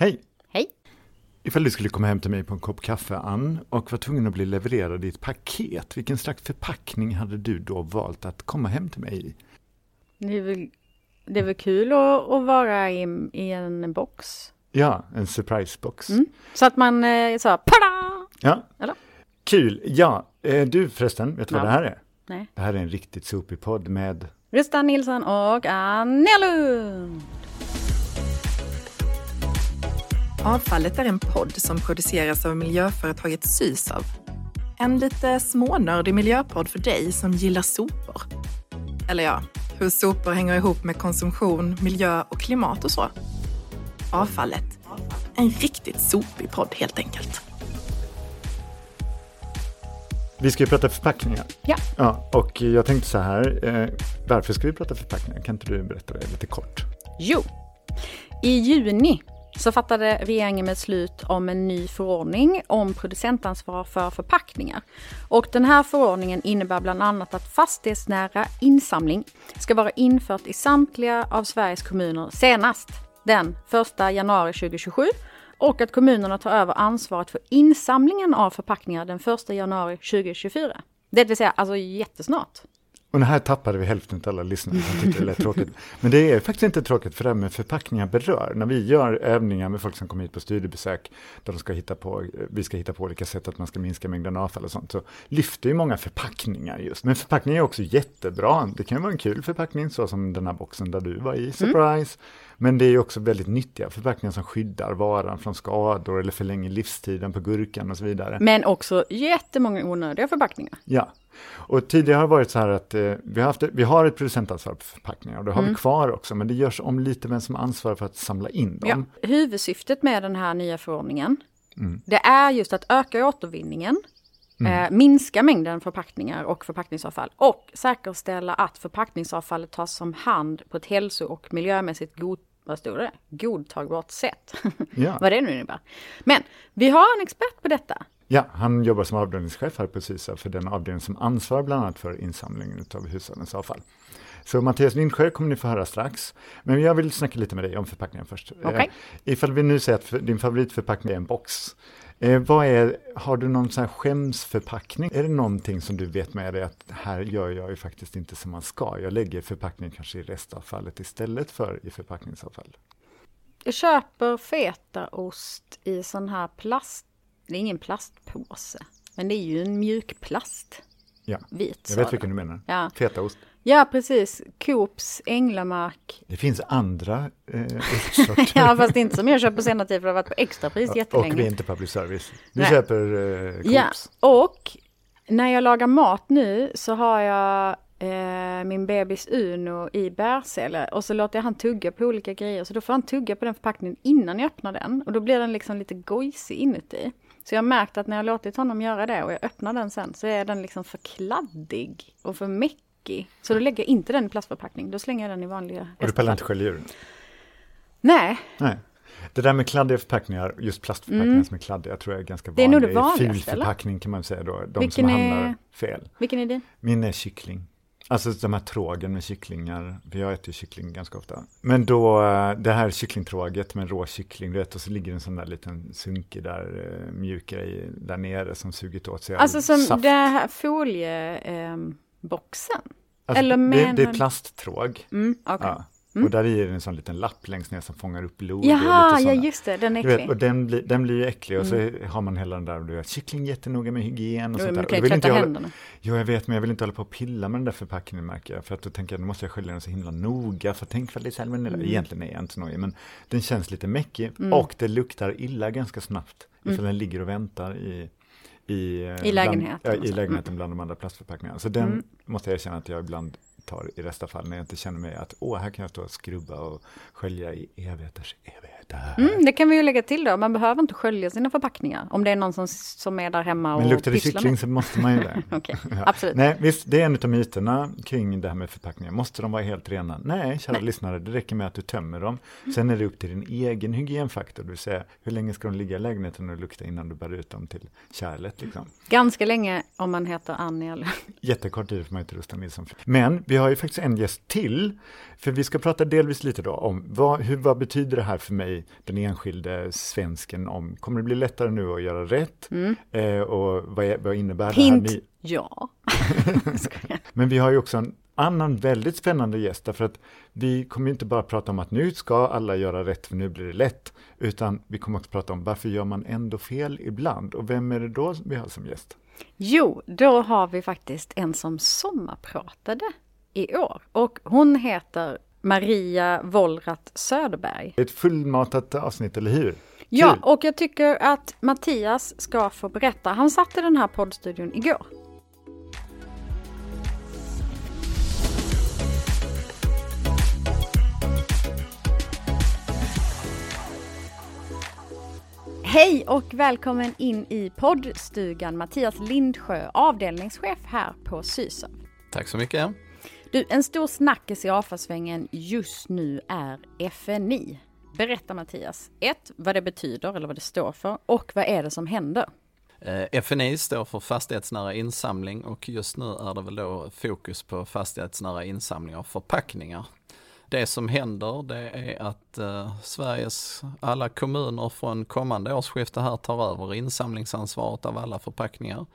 Hej! Hej! Ifall du skulle komma hem till mig på en kopp kaffe, Ann, och var tvungen att bli levererad i ett paket, vilken slags förpackning hade du då valt att komma hem till mig i? Det är väl, det är väl kul att, att vara i, i en box. Ja, en surprisebox. Mm. Så att man eh, så, pada! Ja, Eller? kul. Ja, eh, du förresten, vet du vad Ja. det här är? Nej. Det här är en riktigt sopig podd med Gustav Nilsson och Anja Lund. Avfallet är en podd som produceras av miljöföretaget Sysav. En lite smånördig miljöpodd för dig som gillar sopor. Eller ja, hur sopor hänger ihop med konsumtion, miljö och klimat och så. Avfallet. En riktigt sopig podd helt enkelt. Vi ska ju prata förpackningar. Ja. ja. Och jag tänkte så här, eh, varför ska vi prata förpackningar? Kan inte du berätta det lite kort? Jo, i juni så fattade regeringen beslut om en ny förordning om producentansvar för förpackningar. Och den här förordningen innebär bland annat att fastighetsnära insamling ska vara infört i samtliga av Sveriges kommuner senast den 1 januari 2027 och att kommunerna tar över ansvaret för insamlingen av förpackningar den 1 januari 2024. Det vill säga alltså jättesnart. Och här tappade vi hälften av alla lyssnare som tyckte det lät tråkigt. Men det är faktiskt inte tråkigt för det här med förpackningar berör. När vi gör övningar med folk som kommer hit på studiebesök, där de ska hitta på, vi ska hitta på olika sätt att man ska minska mängden avfall och sånt, så lyfter ju många förpackningar just. Men förpackningar är också jättebra. Det kan vara en kul förpackning, så som den här boxen där du var i, surprise. Men det är också väldigt nyttiga förpackningar som skyddar varan från skador eller förlänger livstiden på gurkan och så vidare. Men också jättemånga onödiga förpackningar. Ja, och tidigare har det varit så här att eh, vi, har haft, vi har ett producentansvar på förpackningar och det har vi kvar också, men det görs om lite vem som ansvarar för att samla in dem. Ja. Huvudsyftet med den här nya förordningen, det är just att öka återvinningen, eh, minska mängden förpackningar och förpackningsavfall och säkerställa att förpackningsavfallet tas om hand på ett hälso och miljömässigt god, vad stod det? godtagbart sätt. Ja. vad det nu innebär. Men vi har en expert på detta. Ja, han jobbar som avdelningschef här på SISA för den avdelning som ansvarar bland annat för insamlingen av hushållens avfall. Så Mattias Lindsjö kommer ni få höra strax. Men jag vill snacka lite med dig om förpackningen först. Okej. Eh, ifall vi nu säger att din favoritförpackning är en box. Eh, vad är, har du någon sån här skämsförpackning? Är det någonting som du vet med dig att här gör jag ju faktiskt inte som man ska. Jag lägger förpackningen kanske i restavfallet istället för i förpackningsavfall. Jag köper fetaost i sån här plast, det är ingen plastpåse, men det är ju en mjuk plast. Ja, Vit jag vet vilken du menar. Ja. Fetaost. Ja, precis. Coops, Änglamark. Det finns andra eh, ostsorter. Ja, fast inte som jag köper på senare tid för det har varit på extrapris Och vi är jättelänge. inte public service. Du Nej. köper eh, Coops. Ja, och när jag lagar mat nu så har jag eh, min bebis Uno i bärsele och så låter jag han tugga på olika grejer. Så då får han tugga på den förpackningen innan jag öppnar den. Och då blir den liksom lite gojsig inuti. Så jag har märkt att när jag låtit honom göra det och jag öppnar den sen så är den liksom för kladdig och för mäckig. Så då lägger jag inte den i plastförpackning, då slänger jag den i vanliga Och du pallar inte skölja ur? Nej, Nej. Det där med kladdiga förpackningar, just plastförpackningar som är kladdiga, tror jag är ganska Mm. Det är nog vanligt. det vanligaste, Ful förpackning kan man säga då, de Vilken som är- hamnar fel. vilken är din? Min är kyckling. Alltså de här trågen med kycklingar, för jag äter ju kyckling ganska ofta. Men då, eh, det här kycklingtråget med rå kyckling, du vet, och så ligger en sån där liten sunkig där, eh, mjuk grej där nere som sugit åt sig all Alltså som saft. den här folieboxen. boxen. Alltså, eller det, det är plasttråg. Mm, okej. Ja. Och där är det en sån liten lapp längst ner som fångar upp blod. och Jaha, ja just det, den är vet, äcklig. Mm. och den blir, den blir ju äcklig och så har man hela den där, du vet, kyckling jättenoga med hygien och Jo, sånt där. du kan Och ju jag hålla- händerna. Jo, jag vet, men jag vill inte hålla på och pilla med den där förpackningen märker jag. För att då tänker jag, nu måste jag skölja den så himla noga, för tänk för det är salmonella. Mm. Egentligen är jag inte så nojig, men den känns lite mäckig och det luktar illa ganska snabbt. Ifall den ligger och väntar i i, eh, Mm. I lägenheten Bland, och ja, I så. lägenheten bland de andra plastförpackningarna. Så den Mm. måste jag erkänna att jag ibland tar i restavfall när jag inte känner mig att åh, här kan jag stå och skrubba och skölja i evigheters evighet evigheter. Mm, det kan vi ju lägga till då, man behöver inte skölja sina förpackningar. Om det är någon som, som är där hemma och Men luktar det kyckling så måste man ju det. Okej, absolut. Nej, visst, det är en av myterna kring det här med förpackningar. Måste de vara helt rena? Nej, kära lyssnare, det räcker med att du tömmer dem. Sen är det upp till din egen hygienfaktor, det vill säga hur länge ska de ligga i lägenheten och lukta innan du bär ut dem till kärlet. Liksom. Ganska länge om man heter Annie eller... Jättekort tid får man inte rusta Nilsson. Men vi har ju faktiskt en gäst till, för vi ska prata delvis lite då om vad, hur, vad betyder det här för mig den enskilde svensken om, kommer det bli lättare nu att göra rätt? Mm. Eh, och vad, vad innebär Hint, det här? ja. Men vi har ju också en annan väldigt spännande gäst, därför att vi kommer inte bara prata om att nu ska alla göra rätt, för nu blir det lätt, utan vi kommer också prata om varför gör man ändå fel ibland? Och vem är det då vi har som gäst? Jo, då har vi faktiskt en som sommarpratade i år och hon heter Maria Wollrat Söderberg. Ett fullmatat avsnitt, eller hur? Ja, Kul. och jag tycker att Mattias ska få berätta. Han satt i den här poddstudion igår. Hej och välkommen in i poddstugan Mattias Lindsjö, avdelningschef här på Sysav. Tack så mycket. Du, en stor snackis i avfallssvängen just nu är FNI. Berätta Mattias, ett, vad det betyder eller vad det står för och vad är det som händer? Eh, FNI står för fastighetsnära insamling och just nu är det väl då fokus på fastighetsnära insamling av förpackningar. Det som händer det är att eh, Sveriges alla kommuner från kommande årsskifte här tar över insamlingsansvaret av alla förpackningar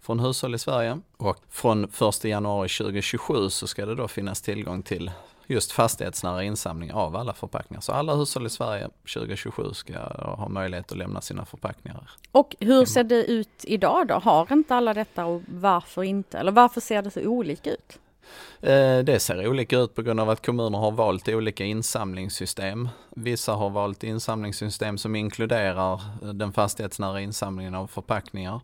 från hushåll i Sverige. Och från 1 januari 2027 så ska det då finnas tillgång till just fastighetsnära insamling av alla förpackningar. Så alla hushåll i Sverige 2027 ska ha möjlighet att lämna sina förpackningar. Och hur ser det ut idag då? Har inte alla detta och varför inte? Eller varför ser det så olika ut? Eh, det ser olika ut på grund av att kommuner har valt olika insamlingssystem. Vissa har valt insamlingssystem som inkluderar den fastighetsnära insamlingen av förpackningar.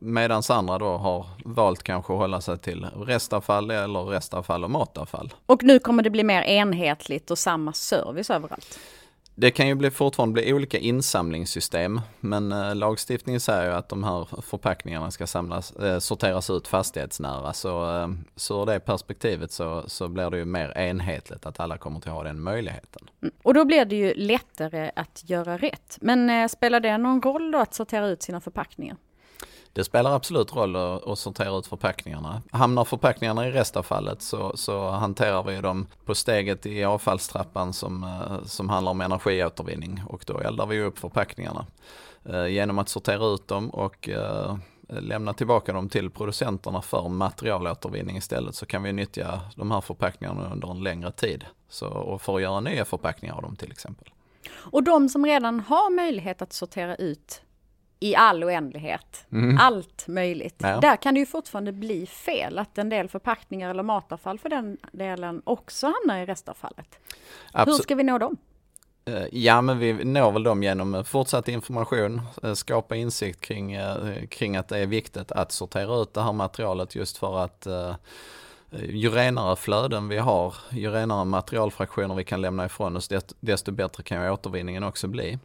Medan andra då har valt kanske att hålla sig till restavfall eller restavfall och matavfall. Och nu kommer det bli mer enhetligt och samma service överallt? Det kan ju bli, fortfarande bli olika insamlingssystem, men eh, lagstiftningen säger ju att de här förpackningarna ska samlas, eh, sorteras ut fastighetsnära. Så, eh, så ur det perspektivet så, så blir det ju mer enhetligt att alla kommer att ha den möjligheten. Mm. Och då blir det ju lättare att göra rätt. Men eh, spelar det någon roll då att sortera ut sina förpackningar? Det spelar absolut roll att, att sortera ut förpackningarna. Hamnar förpackningarna i restavfallet så, så hanterar vi dem på steget i avfallstrappan som, eh, som handlar om energiåtervinning och då eldar vi upp förpackningarna. Eh, genom att sortera ut dem och eh, lämna tillbaka dem till producenterna för materialåtervinning istället så kan vi nyttja de här förpackningarna under en längre tid. Så, och för att göra nya förpackningar av dem till exempel. Och de som redan har möjlighet att sortera ut i all oändlighet. Mm. Allt möjligt. Ja. Där kan det ju fortfarande bli fel, att en del förpackningar eller matavfall för den delen också hamnar i restavfallet. Absolut. Hur ska vi nå dem? Eh, ja, men vi når väl dem genom fortsatt information, eh, skapa insikt kring, eh, kring att det är viktigt att sortera ut det här materialet just för att ju renare flöden vi har, ju renare materialfraktioner vi kan lämna ifrån oss, desto bättre kan återvinningen också bli.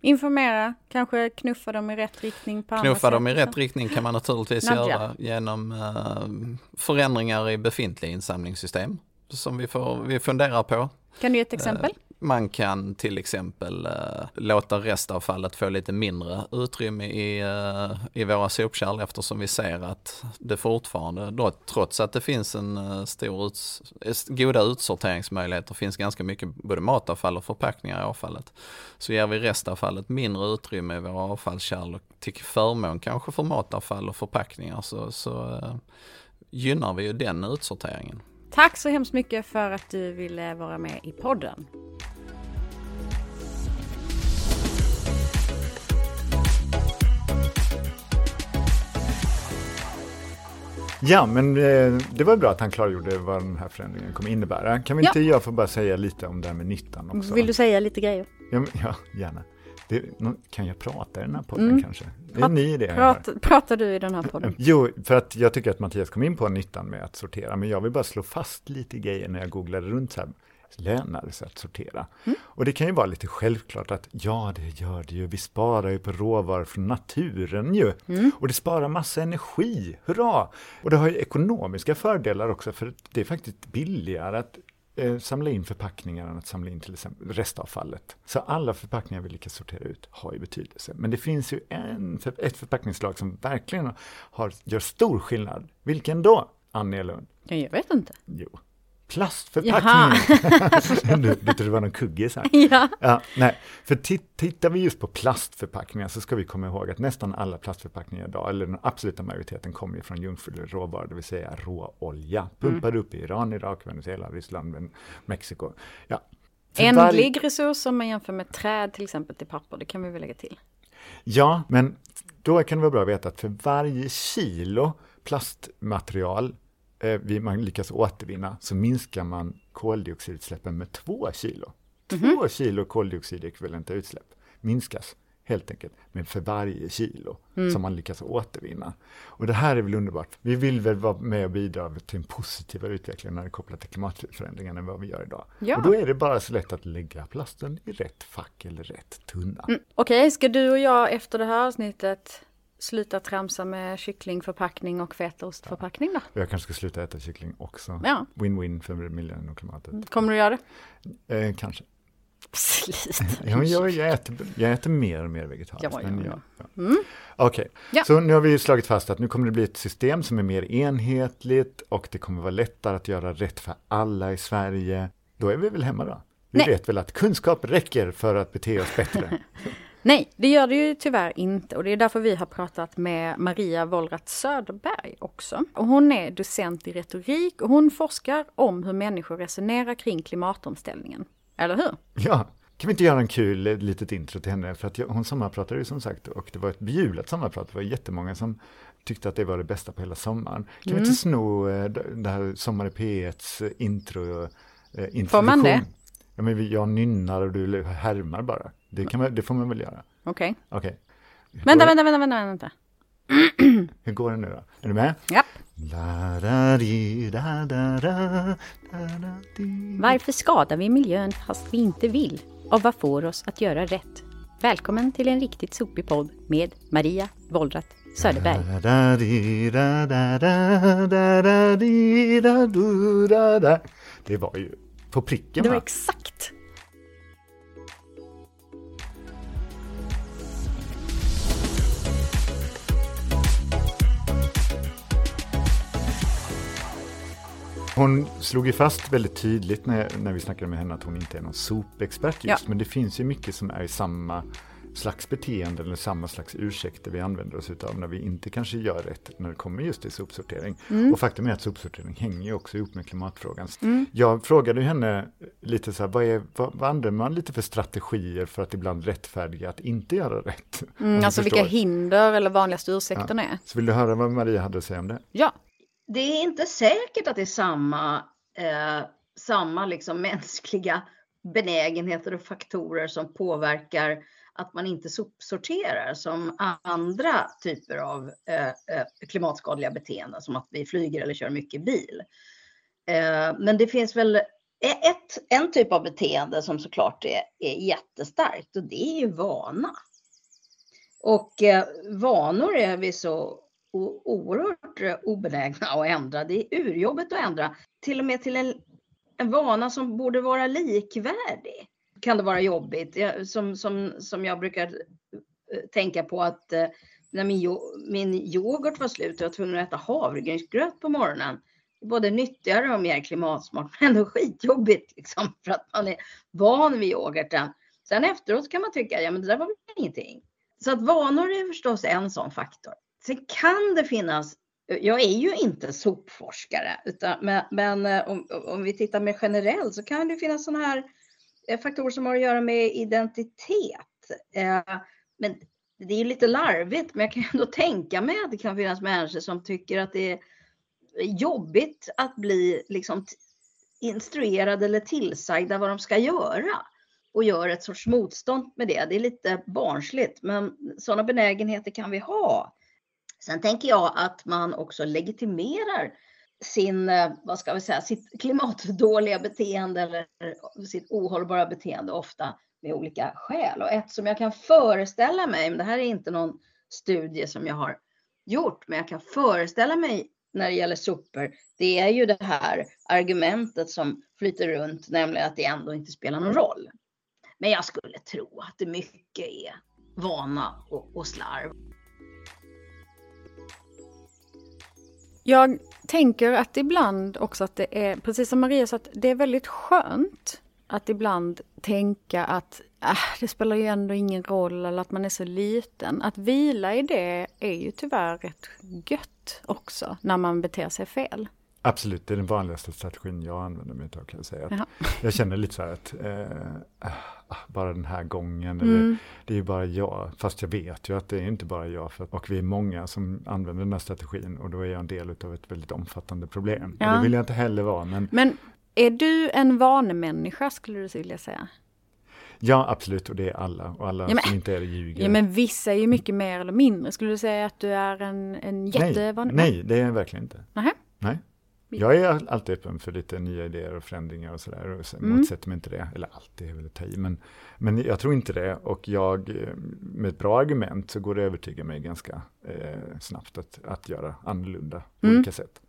Informera, kanske knuffa dem i rätt riktning på Knuffa dem i rätt riktning kan man naturligtvis göra genom uh, förändringar i befintliga insamlingssystem som vi, får, vi funderar på. Kan du ge ett exempel? Uh, man kan till exempel uh, låta restavfallet få lite mindre utrymme i, uh, i våra sopkärl eftersom vi ser att det fortfarande, då, trots att det finns en uh, stor uts goda utsorteringsmöjligheter, finns ganska mycket både matavfall och förpackningar i avfallet. Så ger vi restavfallet mindre utrymme i våra avfallskärl till förmån kanske för matavfall och förpackningar så, så gynnar vi ju den utsorteringen. Tack så hemskt mycket för att du ville vara med i podden. Ja, men eh, det var bra att han klargjorde vad den här förändringen kommer innebära. Kan vi inte ja. jag få bara säga lite om det här med nyttan också? Vill du säga lite grejer? Ja, ja gärna. Det, kan jag prata i den här podden mm. kanske? Det är en ny idé. Prat, pratar du i den här podden? Jo, för att jag tycker att Mattias kom in på nyttan med att sortera, men jag vill bara slå fast lite grejer när jag googlade runt så här lönar sig att sortera. Mm. Och det kan ju vara lite självklart att ja, det gör det ju. Vi sparar ju på råvaror från naturen ju. Mm. Och det sparar massa energi, hurra! Och det har ju ekonomiska fördelar också, för det är faktiskt billigare att eh, samla in förpackningar än att samla in till exempel restavfallet. Så alla förpackningar vi lyckas sortera ut har ju betydelse. Men det finns ju en, ett förpackningsslag som verkligen har, gör stor skillnad. Vilken då, Annie Lund? Jag vet inte. Jo, plastförpackningar. du, du trodde det var någon kuggis här. Ja. Ja, nej, för tittar vi just på plastförpackningar så ska vi komma ihåg att nästan alla plastförpackningar idag, eller den absoluta majoriteten, kommer från jungfrulig råvara, det vill säga råolja, pumpad upp i Iran, Irak, Venezuela, Ryssland, Mexiko. Ja. För Ändlig varje- resurs om man jämför med träd till exempel till papper, det kan vi väl lägga till. Ja, men då kan det vara bra att veta att för varje kilo plastmaterial eh, man lyckas återvinna så minskar man koldioxidutsläppen med två kilo. Två kilo koldioxidekvivalenta utsläpp minskas helt enkelt med för varje kilo som man lyckas återvinna. Och det här är väl underbart. Vi vill väl vara med och bidra till en positivare utveckling när det är kopplat till klimatförändringen än vad vi gör idag. Ja. Och då är det bara så lätt att lägga plasten i rätt fack eller rätt tunna. Okej, ska du och jag efter det här avsnittet sluta tramsa med kycklingförpackning och fetaostförpackning då? Jag kanske ska sluta äta kyckling också. Ja. Win-win för miljön och klimatet. Kommer du göra det? Eh, kanske. Sluta. Ja, men jag, jag, äter, jag äter mer och mer vegetariskt. Ja, ja, ja. ja, ja. Okej, Ja. så nu har vi slagit fast att nu kommer det bli ett system som är mer enhetligt och det kommer vara lättare att göra rätt för alla i Sverige. Då är vi väl hemma då? Vi Nej. vet väl att kunskap räcker för att bete oss bättre. Nej, det gör det ju tyvärr inte och det är därför vi har pratat med Maria Wollratz Söderberg också. Och hon är docent i retorik och hon forskar om hur människor resonerar kring klimatomställningen. Eller hur? Ja, kan vi inte göra en kul eh, litet intro till henne? För att jag, hon sommarpratade ju som sagt och det var ett bejulat sommarprat. Det var jättemånga som tyckte att det var det bästa på hela sommaren. Kan Mm. vi inte sno eh, det här Sommar i P1s eh, intro? Får man det? Ja, men jag nynnar och du härmar bara. Det, kan man, det får man väl göra. Okej. Okej. Hur Vänta, vänta, vänta, vänta, vänta. Hur går det nu då? Är du med? Ja. Varför skadar vi miljön fast vi inte vill? Och vad får oss att göra rätt? Välkommen till en riktigt sopig podd med Maria Wollratz Söderberg. Det var ju på pricken Det var va? exakt. Hon slog ju fast väldigt tydligt när, när vi snackade med henne att hon inte är någon sopexpert just, Ja. men det finns ju mycket som är samma slags beteende eller samma slags ursäkter vi använder oss utav när vi inte kanske gör rätt när det kommer just till sopsortering. Mm. Och faktum är att sopsortering hänger ju också ihop med klimatfrågan. Jag frågade henne lite så här, vad, är, vad, vad använder man lite för strategier för att ibland rättfärdiga att inte göra rätt? Mm, alltså vilka förstår. hinder eller vanligaste ursäkterna är. Så vill du höra vad Maria hade att säga om det? Ja, det är inte säkert att det är samma, eh, samma liksom mänskliga benägenheter och faktorer som påverkar att man inte sopsorterar som andra typer av eh, eh, klimatskadliga beteenden som att vi flyger eller kör mycket bil. Eh, men det finns väl e-, ett, en typ av beteende som såklart är, är jättestarkt och det är ju vana. Och eh, vanor är vi så oerhört eh, obenägna att ändra. Det är urjobbigt att ändra. Till och med till en, en vana som borde vara likvärdig kan det vara jobbigt. Jag, som, som, som jag brukar eh, tänka på att eh, när min, min yoghurt var slut och jag var tvungen att äta havregrynsgröt på morgonen. Både nyttigare och mer klimatsmart men ändå skitjobbigt liksom för att man är van vid yoghurten. Sen efteråt kan man tycka, ja men det där var väl ingenting. Så att vanor är förstås en sån faktor. Sen kan det finnas, jag är ju inte sopforskare, utan, men, men eh, om, om vi tittar mer generellt så kan det finnas sådana här eh, faktorer som har att göra med identitet. Eh, men det är ju lite larvigt, men jag kan ändå tänka mig att det kan finnas människor som tycker att det är jobbigt att bli liksom instruerad instruerade eller tillsagda vad de ska göra och gör ett sorts motstånd med det. Det är lite barnsligt, men sådana benägenheter kan vi ha. Sen tänker jag att man också legitimerar sin, eh, vad ska vi säga, sitt klimatdåliga beteende eller sitt ohållbara beteende ofta med olika skäl. Och ett som jag kan föreställa mig, men det här är inte någon studie som jag har gjort, men jag kan föreställa mig när det gäller sopor, det är ju det här argumentet som flyter runt, nämligen att det ändå inte spelar någon roll. Men jag skulle tro att det mycket är vana och, och slarv. Jag tänker att ibland också att det är, precis som Maria sa, att det är väldigt skönt att ibland tänka att äh, det spelar ju ändå ingen roll eller att man är så liten. Att vila i det är ju tyvärr rätt gött också när man beter sig fel. Absolut, det är den vanligaste strategin jag använder mig av kan jag säga. Att jag känner lite så här att eh, ah, bara den här gången, mm. eller, det är ju bara jag, fast jag vet ju att det är inte bara jag, för, och vi är många som använder den här strategin och då är jag en del av ett väldigt omfattande problem. Ja. Det vill jag inte heller vara. Men, men är du en vanemänniska skulle du vilja säga? Ja, absolut, och det är alla. Och alla ja, men, som inte är det ljuger. Ja, men vissa är ju mycket mer eller mindre. Skulle du säga att du är en, en jättevan? Nej, nej, det är jag verkligen inte. Aha. Nej. Jag är alltid öppen för lite nya idéer och förändringar och sådär. Och mm. motsätter mig inte det. Eller alltid är väl att ta i. Men, men jag tror inte det. Och jag, med ett bra argument så går det att övertyga mig ganska eh, snabbt att, att göra annorlunda på mm. olika sätt.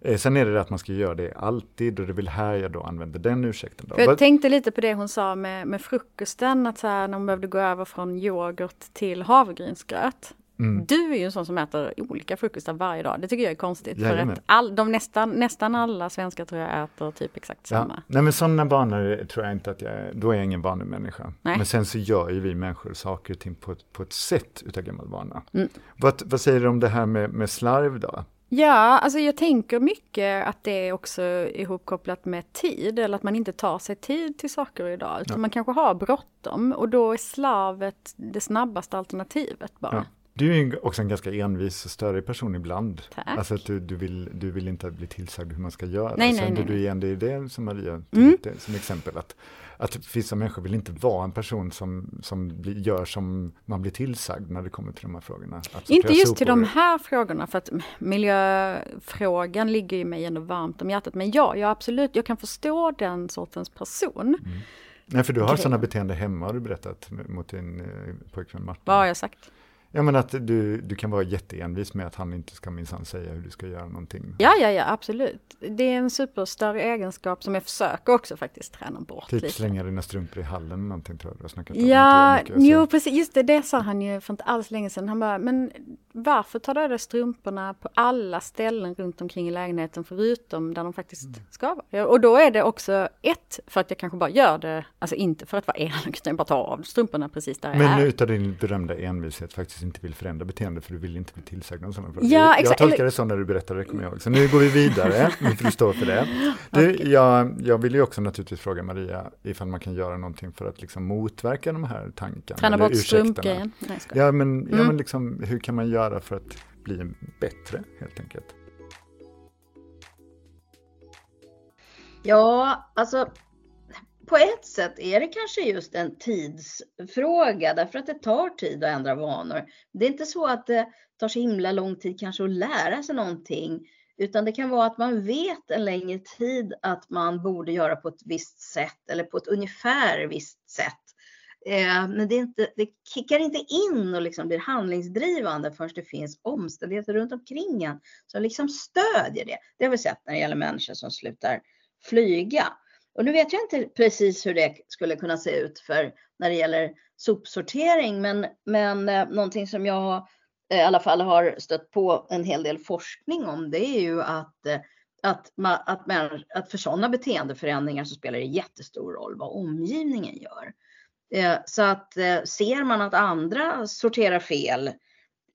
Eh, sen är det det att man ska göra det alltid och det är väl här jag då använder den ursäkten. Då. För jag tänkte lite på det hon sa med, med frukosten, att så här, när hon behövde gå över från yoghurt till havregrynsgröt. Mm. Du är ju en sån som äter olika frukostar varje dag. Det tycker jag är konstigt. Jajamän. För att all, de nästan, nästan alla svenskar tror jag äter typ exakt samma. Ja. Nej men sådana banor tror jag inte att jag är, då är jag ingen vanemänniska. Men sen så gör ju vi människor saker och ting på på ett sätt utav gammal vana. Mm. Vad, vad säger du om det här med, med slarv då? Ja, alltså jag tänker mycket att det är också ihopkopplat med tid, eller att man inte tar sig tid till saker idag. Utan ja. man kanske har bråttom och då är slavet det snabbaste alternativet bara. Ja. Du är också en ganska envis och störig person ibland. Tack. Alltså att du, du, vill, du vill inte bli tillsagd hur man ska göra. Nej, Sen nej, nej. du igen, det är det som Maria mm. som exempel. Att, att vissa människor vill inte vara en person som, som blir, gör som man blir tillsagd när det kommer till de här frågorna. Inte just till de här frågorna, för att miljöfrågan ligger ju mig ändå varmt om hjärtat. Men ja, jag absolut, jag kan förstå den sortens person. Mm. Nej, för du har sådana beteende hemma har du berättat mot din eh, pojkvän Martin. Vad har jag sagt? Ja men att du, du kan vara jätteenvis med att han inte ska minsann säga hur du ska göra någonting. Ja, ja, ja, absolut. Det är en superstörre egenskap som jag försöker också faktiskt träna bort. Typ lite. slänga dina strumpor i hallen någonting tror jag du har snackat om. Ja, mycket, jo precis, just det, det sa han ju för inte alls länge sedan. Han bara, men varför tar du dig strumporna på alla ställen runt omkring i lägenheten förutom där de faktiskt mm. ska vara? Och då är det också ett, för att jag kanske bara gör det, alltså inte för att vara elak, utan bara ta av strumporna precis där men jag är. Men utav din berömda envishet faktiskt inte vill förändra beteende för du vill inte bli tillsagd om sådana frågor. Ja. Jag tolkar det så när du berättar det, kommer jag ihåg. Så nu går vi vidare, nu får du stå för det. Du, okay. jag, jag vill ju också naturligtvis fråga Maria ifall man kan göra någonting för att liksom motverka de här tankarna. Träna bort strumpgrejen. Ja, men, mm. ja, men liksom, hur kan man göra för att bli bättre helt enkelt? Ja, alltså på ett sätt är det kanske just en tidsfråga därför att det tar tid att ändra vanor. Det är inte så att det tar så himla lång tid kanske att lära sig någonting utan det kan vara att man vet en längre tid att man borde göra på ett visst sätt eller på ett ungefär visst sätt. Eh, men det, är inte, det kickar inte in och liksom blir handlingsdrivande förrän det finns omständigheter runt omkring en som liksom stödjer det. Det har vi sett när det gäller människor som slutar flyga. Och nu vet jag inte precis hur det skulle kunna se ut för när det gäller sopsortering, men, men eh, någonting som jag eh, i alla fall har stött på en hel del forskning om, det är ju att eh, att, att, att för sådana beteendeförändringar så spelar det jättestor roll vad omgivningen gör. Eh, så att eh, ser man att andra sorterar fel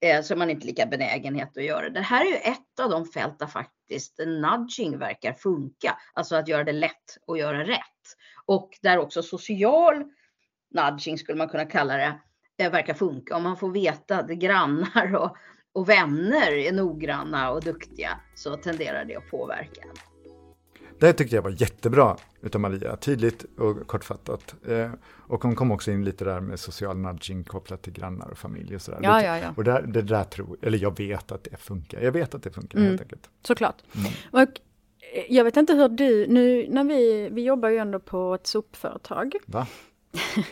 eh, så är man inte lika benägenhet att göra. Det Det här är ju ett av de fält där faktiskt nudging verkar funka, alltså att göra det lätt och göra rätt. Och där också social nudging skulle man kunna kalla det, verkar funka. Om man får veta att grannar och, och vänner är noggranna och duktiga så tenderar det att påverka. Det tyckte jag var jättebra utav Maria, tydligt och kortfattat. Eh, och hon kom också in lite där med social nudging kopplat till grannar och familj och sådär. Ja, ja, ja. Och där, det där tror, eller jag vet att det funkar. Jag vet att det funkar mm. helt enkelt. Såklart. Mm. Och eh, jag vet inte hur du, nu när vi, vi jobbar ju ändå på ett sopföretag. Va?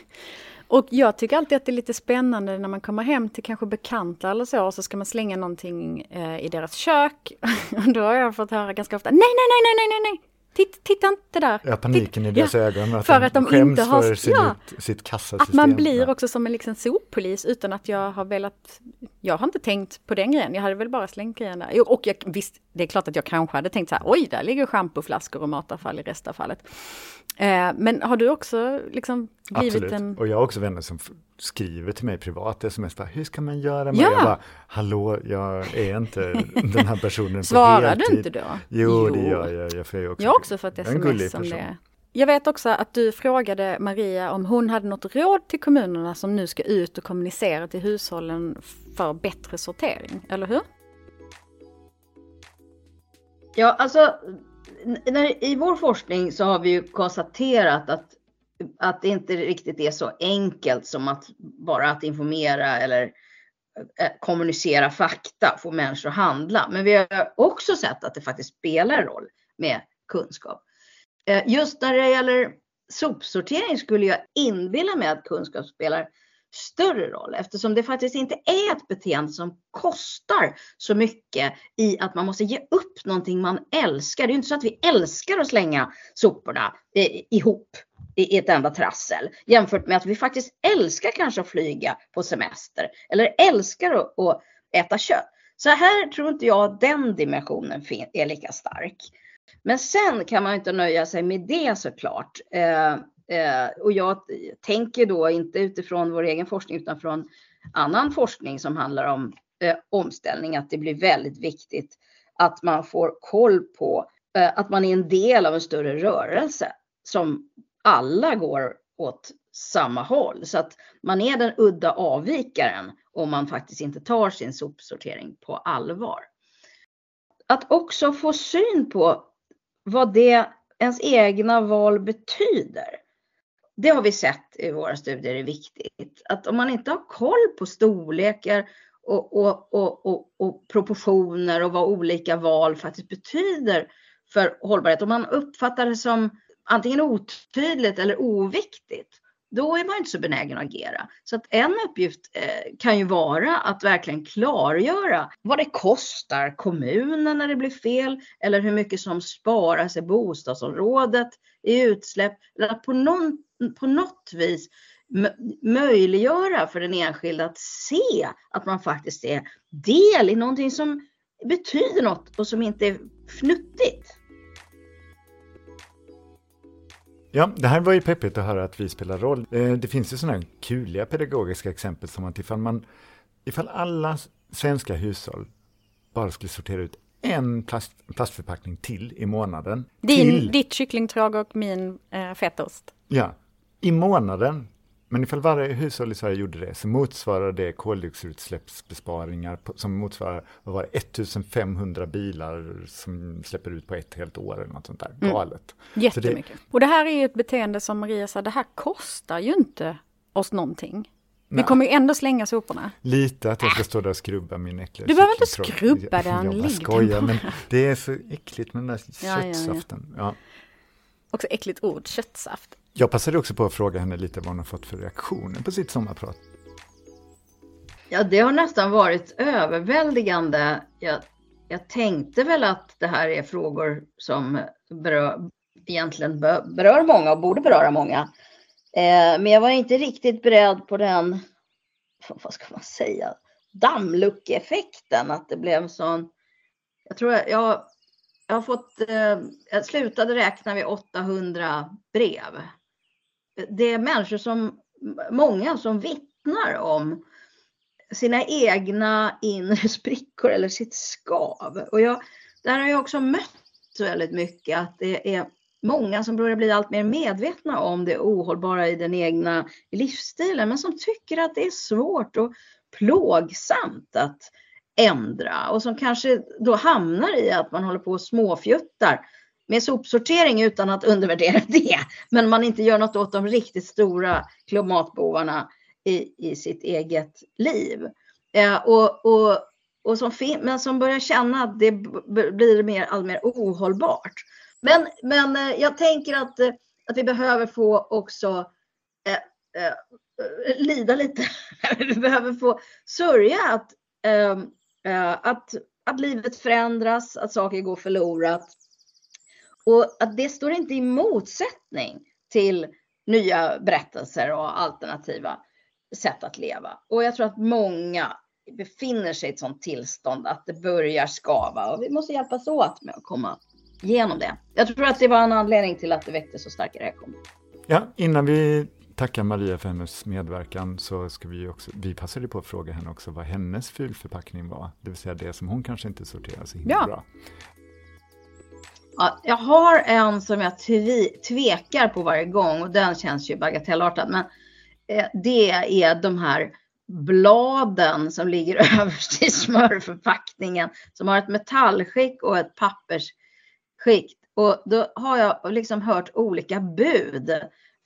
Och jag tycker alltid att det är lite spännande när man kommer hem till kanske bekanta eller så, och så ska man slänga någonting eh, i deras kök. Och då har jag fått höra ganska ofta, nej, nej, nej, nej, nej, nej, nej, Titta, titta inte där. Ja, paniken Titt, i deras ja, ögon. Att för att de inte har... För sin, ja, sitt kassasystem. Att man blir också som en liksom soppolis utan att jag har velat... Jag har inte tänkt på den grejen. Jag hade väl bara slängt grejen där. Och jag, visst, det är klart att jag kanske hade tänkt så här, oj, där ligger schampoflaskor och matavfall i restavfallet. Eh, men har du också liksom blivit Absolut. en... Och jag har också vänner som skriver till mig privat sms, bara, hur ska man göra? med Ja. Jag bara, hallå, jag är inte den här personen på Svarar heltid. du inte då? Jo, det gör jag. Jag får ju också, Jag har också fått Jag sms om det. Jag vet också att du frågade Maria om hon hade något råd till kommunerna som nu ska ut och kommunicera till hushållen för bättre sortering, eller hur? Ja, alltså när, i vår forskning så har vi ju konstaterat att, att det inte riktigt är så enkelt som att bara att informera eller eh, kommunicera fakta, få människor att handla. Men vi har också sett att det faktiskt spelar roll med kunskap. Eh, just när det gäller sopsortering skulle jag inbilla mig att kunskap spelar större roll eftersom det faktiskt inte är ett beteende som kostar så mycket i att man måste ge upp någonting man älskar. Det är ju inte så att vi älskar att slänga soporna ihop i ett enda trassel jämfört med att vi faktiskt älskar kanske att flyga på semester eller älskar att, att äta kött. Så här tror inte jag att den dimensionen är lika stark. Men sen kan man inte nöja sig med det såklart. Eh, Eh, och jag tänker då inte utifrån vår egen forskning utan från annan forskning som handlar om eh, omställning att det blir väldigt viktigt att man får koll på eh, att man är en del av en större rörelse som alla går åt samma håll så att man är den udda avvikaren om man faktiskt inte tar sin sopsortering på allvar. Att också få syn på vad det ens egna val betyder. Det har vi sett i våra studier är viktigt. Att om man inte har koll på storlekar och, och, och, och, och proportioner och vad olika val faktiskt betyder för hållbarhet. Om man uppfattar det som antingen otydligt eller oviktigt, då är man inte så benägen att agera. Så att en uppgift eh, kan ju vara att verkligen klargöra vad det kostar kommunen när det blir fel eller hur mycket som sparas i bostadsområdet i utsläpp. Eller att på, någon, på något vis möjliggöra för den enskilda att se att man faktiskt är del i någonting som betyder något och som inte är fnuttigt. Ja, det här var ju peppigt att höra att vi spelar roll. Eh, Det finns ju sådana kuliga pedagogiska exempel som att ifall, man, ifall alla svenska hushåll bara skulle sortera ut en plast, plastförpackning till i månaden. Din, till, Ditt kycklingtråg och min eh, fetaost. Ja, i månaden. Men ifall varje hushåll i Sverige gjorde det så motsvarar det koldioxidutsläppsbesparingar på, som motsvarar vad var det, 1500 bilar som släpper ut på ett helt år eller något sånt där. Galet. Jättemycket. Och det här är ju ett beteende som Maria sa, det här kostar ju inte oss någonting. Vi Nej. kommer ju ändå slänga soporna. Lite att jag ska stå där och skrubba min äckliga Du behöver inte skrubba den, Jag ligg skojar, men det är så äckligt med den där Ja, ja, ja. köttsaften. Ja. Också äckligt ord, köttsaft. Jag passade också på att fråga henne lite vad hon har fått för reaktioner på sitt sommarprat. Ja, det har nästan varit överväldigande. Jag, jag tänkte väl att det här är frågor som berör, egentligen berör många och borde beröra många. Eh, men jag var inte riktigt beredd på den, vad ska man säga, dammluckeffekten. Att det blev en sån, jag tror jag, jag, jag har fått, eh, jag slutade räkna vid 800 brev. Det är människor som, många som vittnar om sina egna inre sprickor eller sitt skav. Och jag, där har jag också mött väldigt mycket att det är många som börjar bli allt mer medvetna om det ohållbara i den egna livsstilen, men som tycker att det är svårt och plågsamt att ändra och som kanske då hamnar i att man håller på och småfjuttar med sopsortering utan att undervärdera det. Men man inte gör något åt de riktigt stora klimatbovarna i, i sitt eget liv. Eh, och, och, och som men som börjar känna att det blir mer, mer ohållbart. Men, men eh, jag tänker att, eh, att vi behöver få också eh, eh, lida lite. vi behöver få sörja att, eh, eh, att, att livet förändras, att saker går förlorat. Och att det står inte i motsättning till nya berättelser och alternativa sätt att leva. Och jag tror att många befinner sig i ett sådant tillstånd att det börjar skava och vi måste hjälpas åt med att komma igenom det. Jag tror att det var en anledning till att det väckte så starka reaktioner. Ja, innan vi tackar Maria för hennes medverkan så ska vi också, vi passade på att fråga henne också vad hennes fulförpackning var, det vill säga det som hon kanske inte sorterar så himla Ja. bra. Ja, jag har en som jag tvekar på varje gång och den känns ju bagatellartad. Men eh, det är de här bladen som ligger överst i smörförpackningen som har ett metallskick och ett pappersskikt. Och då har jag liksom hört olika bud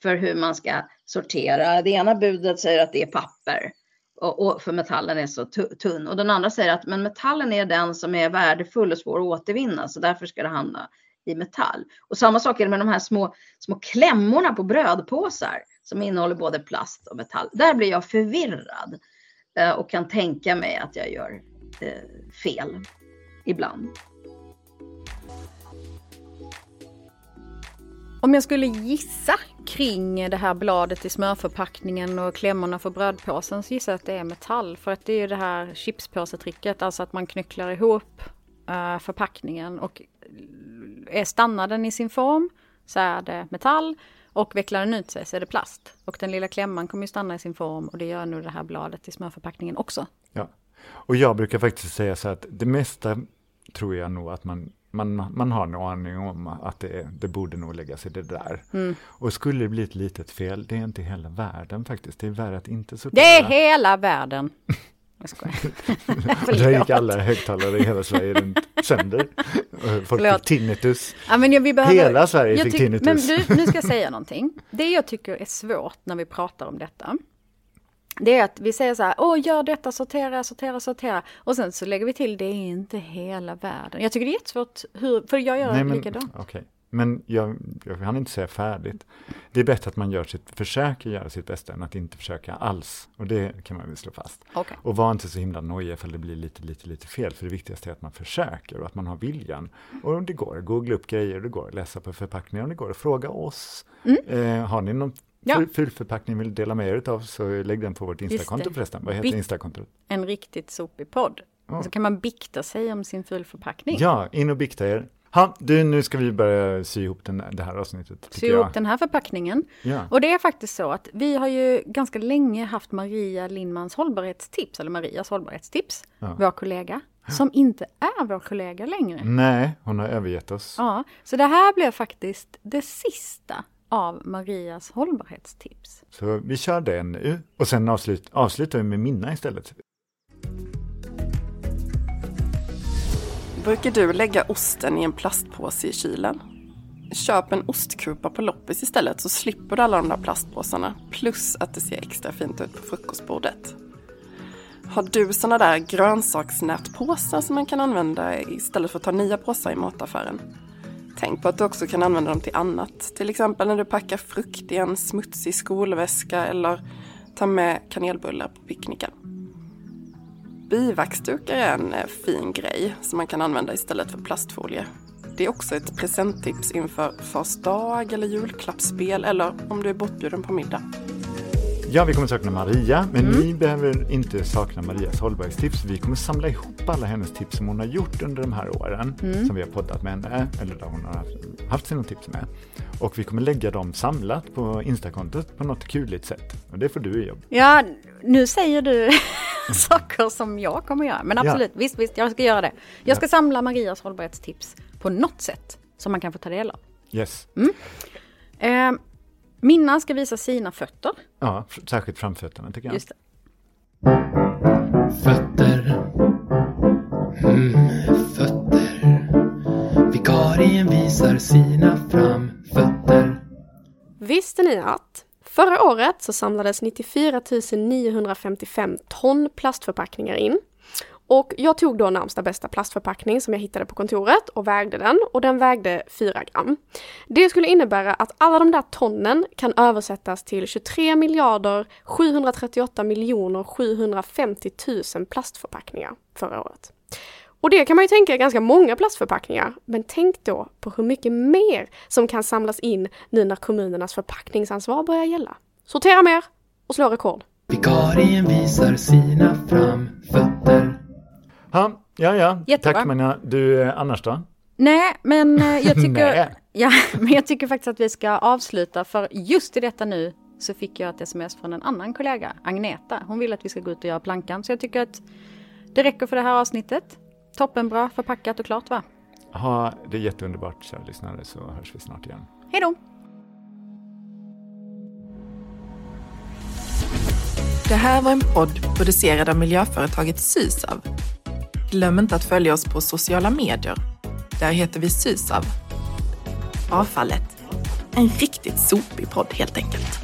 för hur man ska sortera. Det ena budet säger att det är papper och, och för metallen är så tunn och den andra säger att men metallen är den som är värdefull och svår att återvinna så därför ska det hamna i metall. Och samma sak är det med de här små, små klämmorna på brödpåsar som innehåller både plast och metall. Där blir jag förvirrad eh, och kan tänka mig att jag gör eh, fel ibland. Om jag skulle gissa kring det här bladet i smörförpackningen och klämmorna för brödpåsen så gissar jag att det är metall. För att det är ju det här chipspåsetricket, alltså att man knycklar ihop eh, förpackningen och är stannar den i sin form så är det metall och vecklar den ut sig så är det plast. Och den lilla klämman kommer ju stanna i sin form och det gör nog det här bladet i smörförpackningen också. Ja. Och jag brukar faktiskt säga så att det mesta tror jag nog att man, man, man har en aning om att det, det borde nog läggas i det där. Mm. Och skulle det bli ett litet fel, det är inte hela världen faktiskt. Det är värre att inte sortera. Det är hela världen. Jag skojar. Där gick alla högtalare i hela Sverige runt sönder. Folk Förlåt. fick tinnitus. Ja, men jag, vi behöver, Hela Sverige fick tinnitus. Men du, nu ska jag säga någonting. Det jag tycker är svårt när vi pratar om detta. Det är att vi säger så här, åh gör detta, sortera, sortera, sortera. Och sen så lägger vi till, det är inte hela världen. Jag tycker det är jättesvårt, hur, för jag gör Nej, men, likadant. okej. men jag, jag kan inte säga färdigt. Det är bättre att man gör sitt, försöker göra sitt bästa än att inte försöka alls. Och det kan man väl slå fast. Okej. Och var inte så himla nojig ifall det blir lite, lite, lite fel. För det viktigaste är att man försöker och att man har viljan. Och det går att googla upp grejer, det går att läsa på förpackningar och det går att fråga oss. Eh, har ni någon Mm. Ja. ful- fulförpackning vill dela med er av så lägg den på vårt Instakonto förresten. Vad heter Instakontot? En riktigt sopig podd. Och så kan man bikta sig om sin fulförpackning. Ja, in och bikta er. Ha, du, nu ska vi börja sy ihop den, det här avsnittet. Sy jag. ihop den här förpackningen. Ja. Och det är faktiskt så att vi har ju ganska länge haft Maria Lindmans hållbarhetstips, eller Marias hållbarhetstips, Ja. vår kollega, som inte är vår kollega längre. Nej, hon har övergett oss. Ja, så det här blev faktiskt det sista av Marias hållbarhetstips. Så vi kör det nu och sen avslut, avslutar vi med Minna istället. Brukar du lägga osten i en plastpåse i kylen? Köp en ostkupa på loppis istället så slipper du alla de där plastpåsarna. Plus att det ser extra fint ut på frukostbordet. Har du såna där grönsaksnätpåsar som man kan använda istället för att ta nya påsar i mataffären? Tänk på att du också kan använda dem till annat. Till exempel när du packar frukt i en smutsig skolväska eller tar med kanelbullar på picknicken. Bivaxdukar är en eh, fin grej som man kan använda istället för plastfolie. Det är också ett presenttips inför fars dag eller julklappsspel eller om du är bortbjuden på middag. Ja, vi kommer sakna Maria, men Mm. ni behöver inte sakna Marias hållbarhetstips. Vi kommer samla ihop alla hennes tips som hon har gjort under de här åren Mm. som vi har poddat med henne, eller där hon har haft, sina tips med. Och vi kommer lägga dem samlat på Instakontot på något kuligt sätt. Och det får du i jobb. Ja, nu säger du saker som jag kommer göra. Men absolut, visst, visst, jag ska göra det. Jag ska samla Marias hållbarhetstips på något sätt som man kan få ta del av. Yes. Eh, Minna ska visa sina fötter. Ja, särskilt framfötterna tycker jag. Just det. Fötter. Mm, fötter. Vikarien visar sina framfötter. Visste ni att förra året så samlades 94 955 ton plastförpackningar in. Och jag tog då närmsta bästa plastförpackning som jag hittade på kontoret och vägde den och den vägde 4 gram. Det skulle innebära att alla de där tonnen kan översättas till 23 miljarder 738 miljoner 750 000 plastförpackningar förra året. Och det kan man ju tänka är ganska många plastförpackningar, men tänk då på hur mycket mer som kan samlas in nu när kommunernas förpackningsansvar börjar gälla. Sortera mer och slå rekord. Vikarien visar sina framfötter. Ja, ja. Jättebra. Tack Manja. Du, eh, annars då? Nej, men eh, jag tycker, Nej. ja, men jag tycker faktiskt att vi ska avsluta för just i detta nu så fick jag ett sms från en annan kollega, Agneta. Hon vill att vi ska gå ut och göra plankan så jag tycker att det räcker för det här avsnittet. Toppenbra förpackat och klart va? Ha det är jätteunderbart kära lyssnare så hörs vi snart igen. Hej då! Det här var en podd producerad av miljöföretaget Sysav. Glöm inte att följa oss på sociala medier. Där heter vi Sysav. Avfallet. En riktigt sopig podd helt enkelt.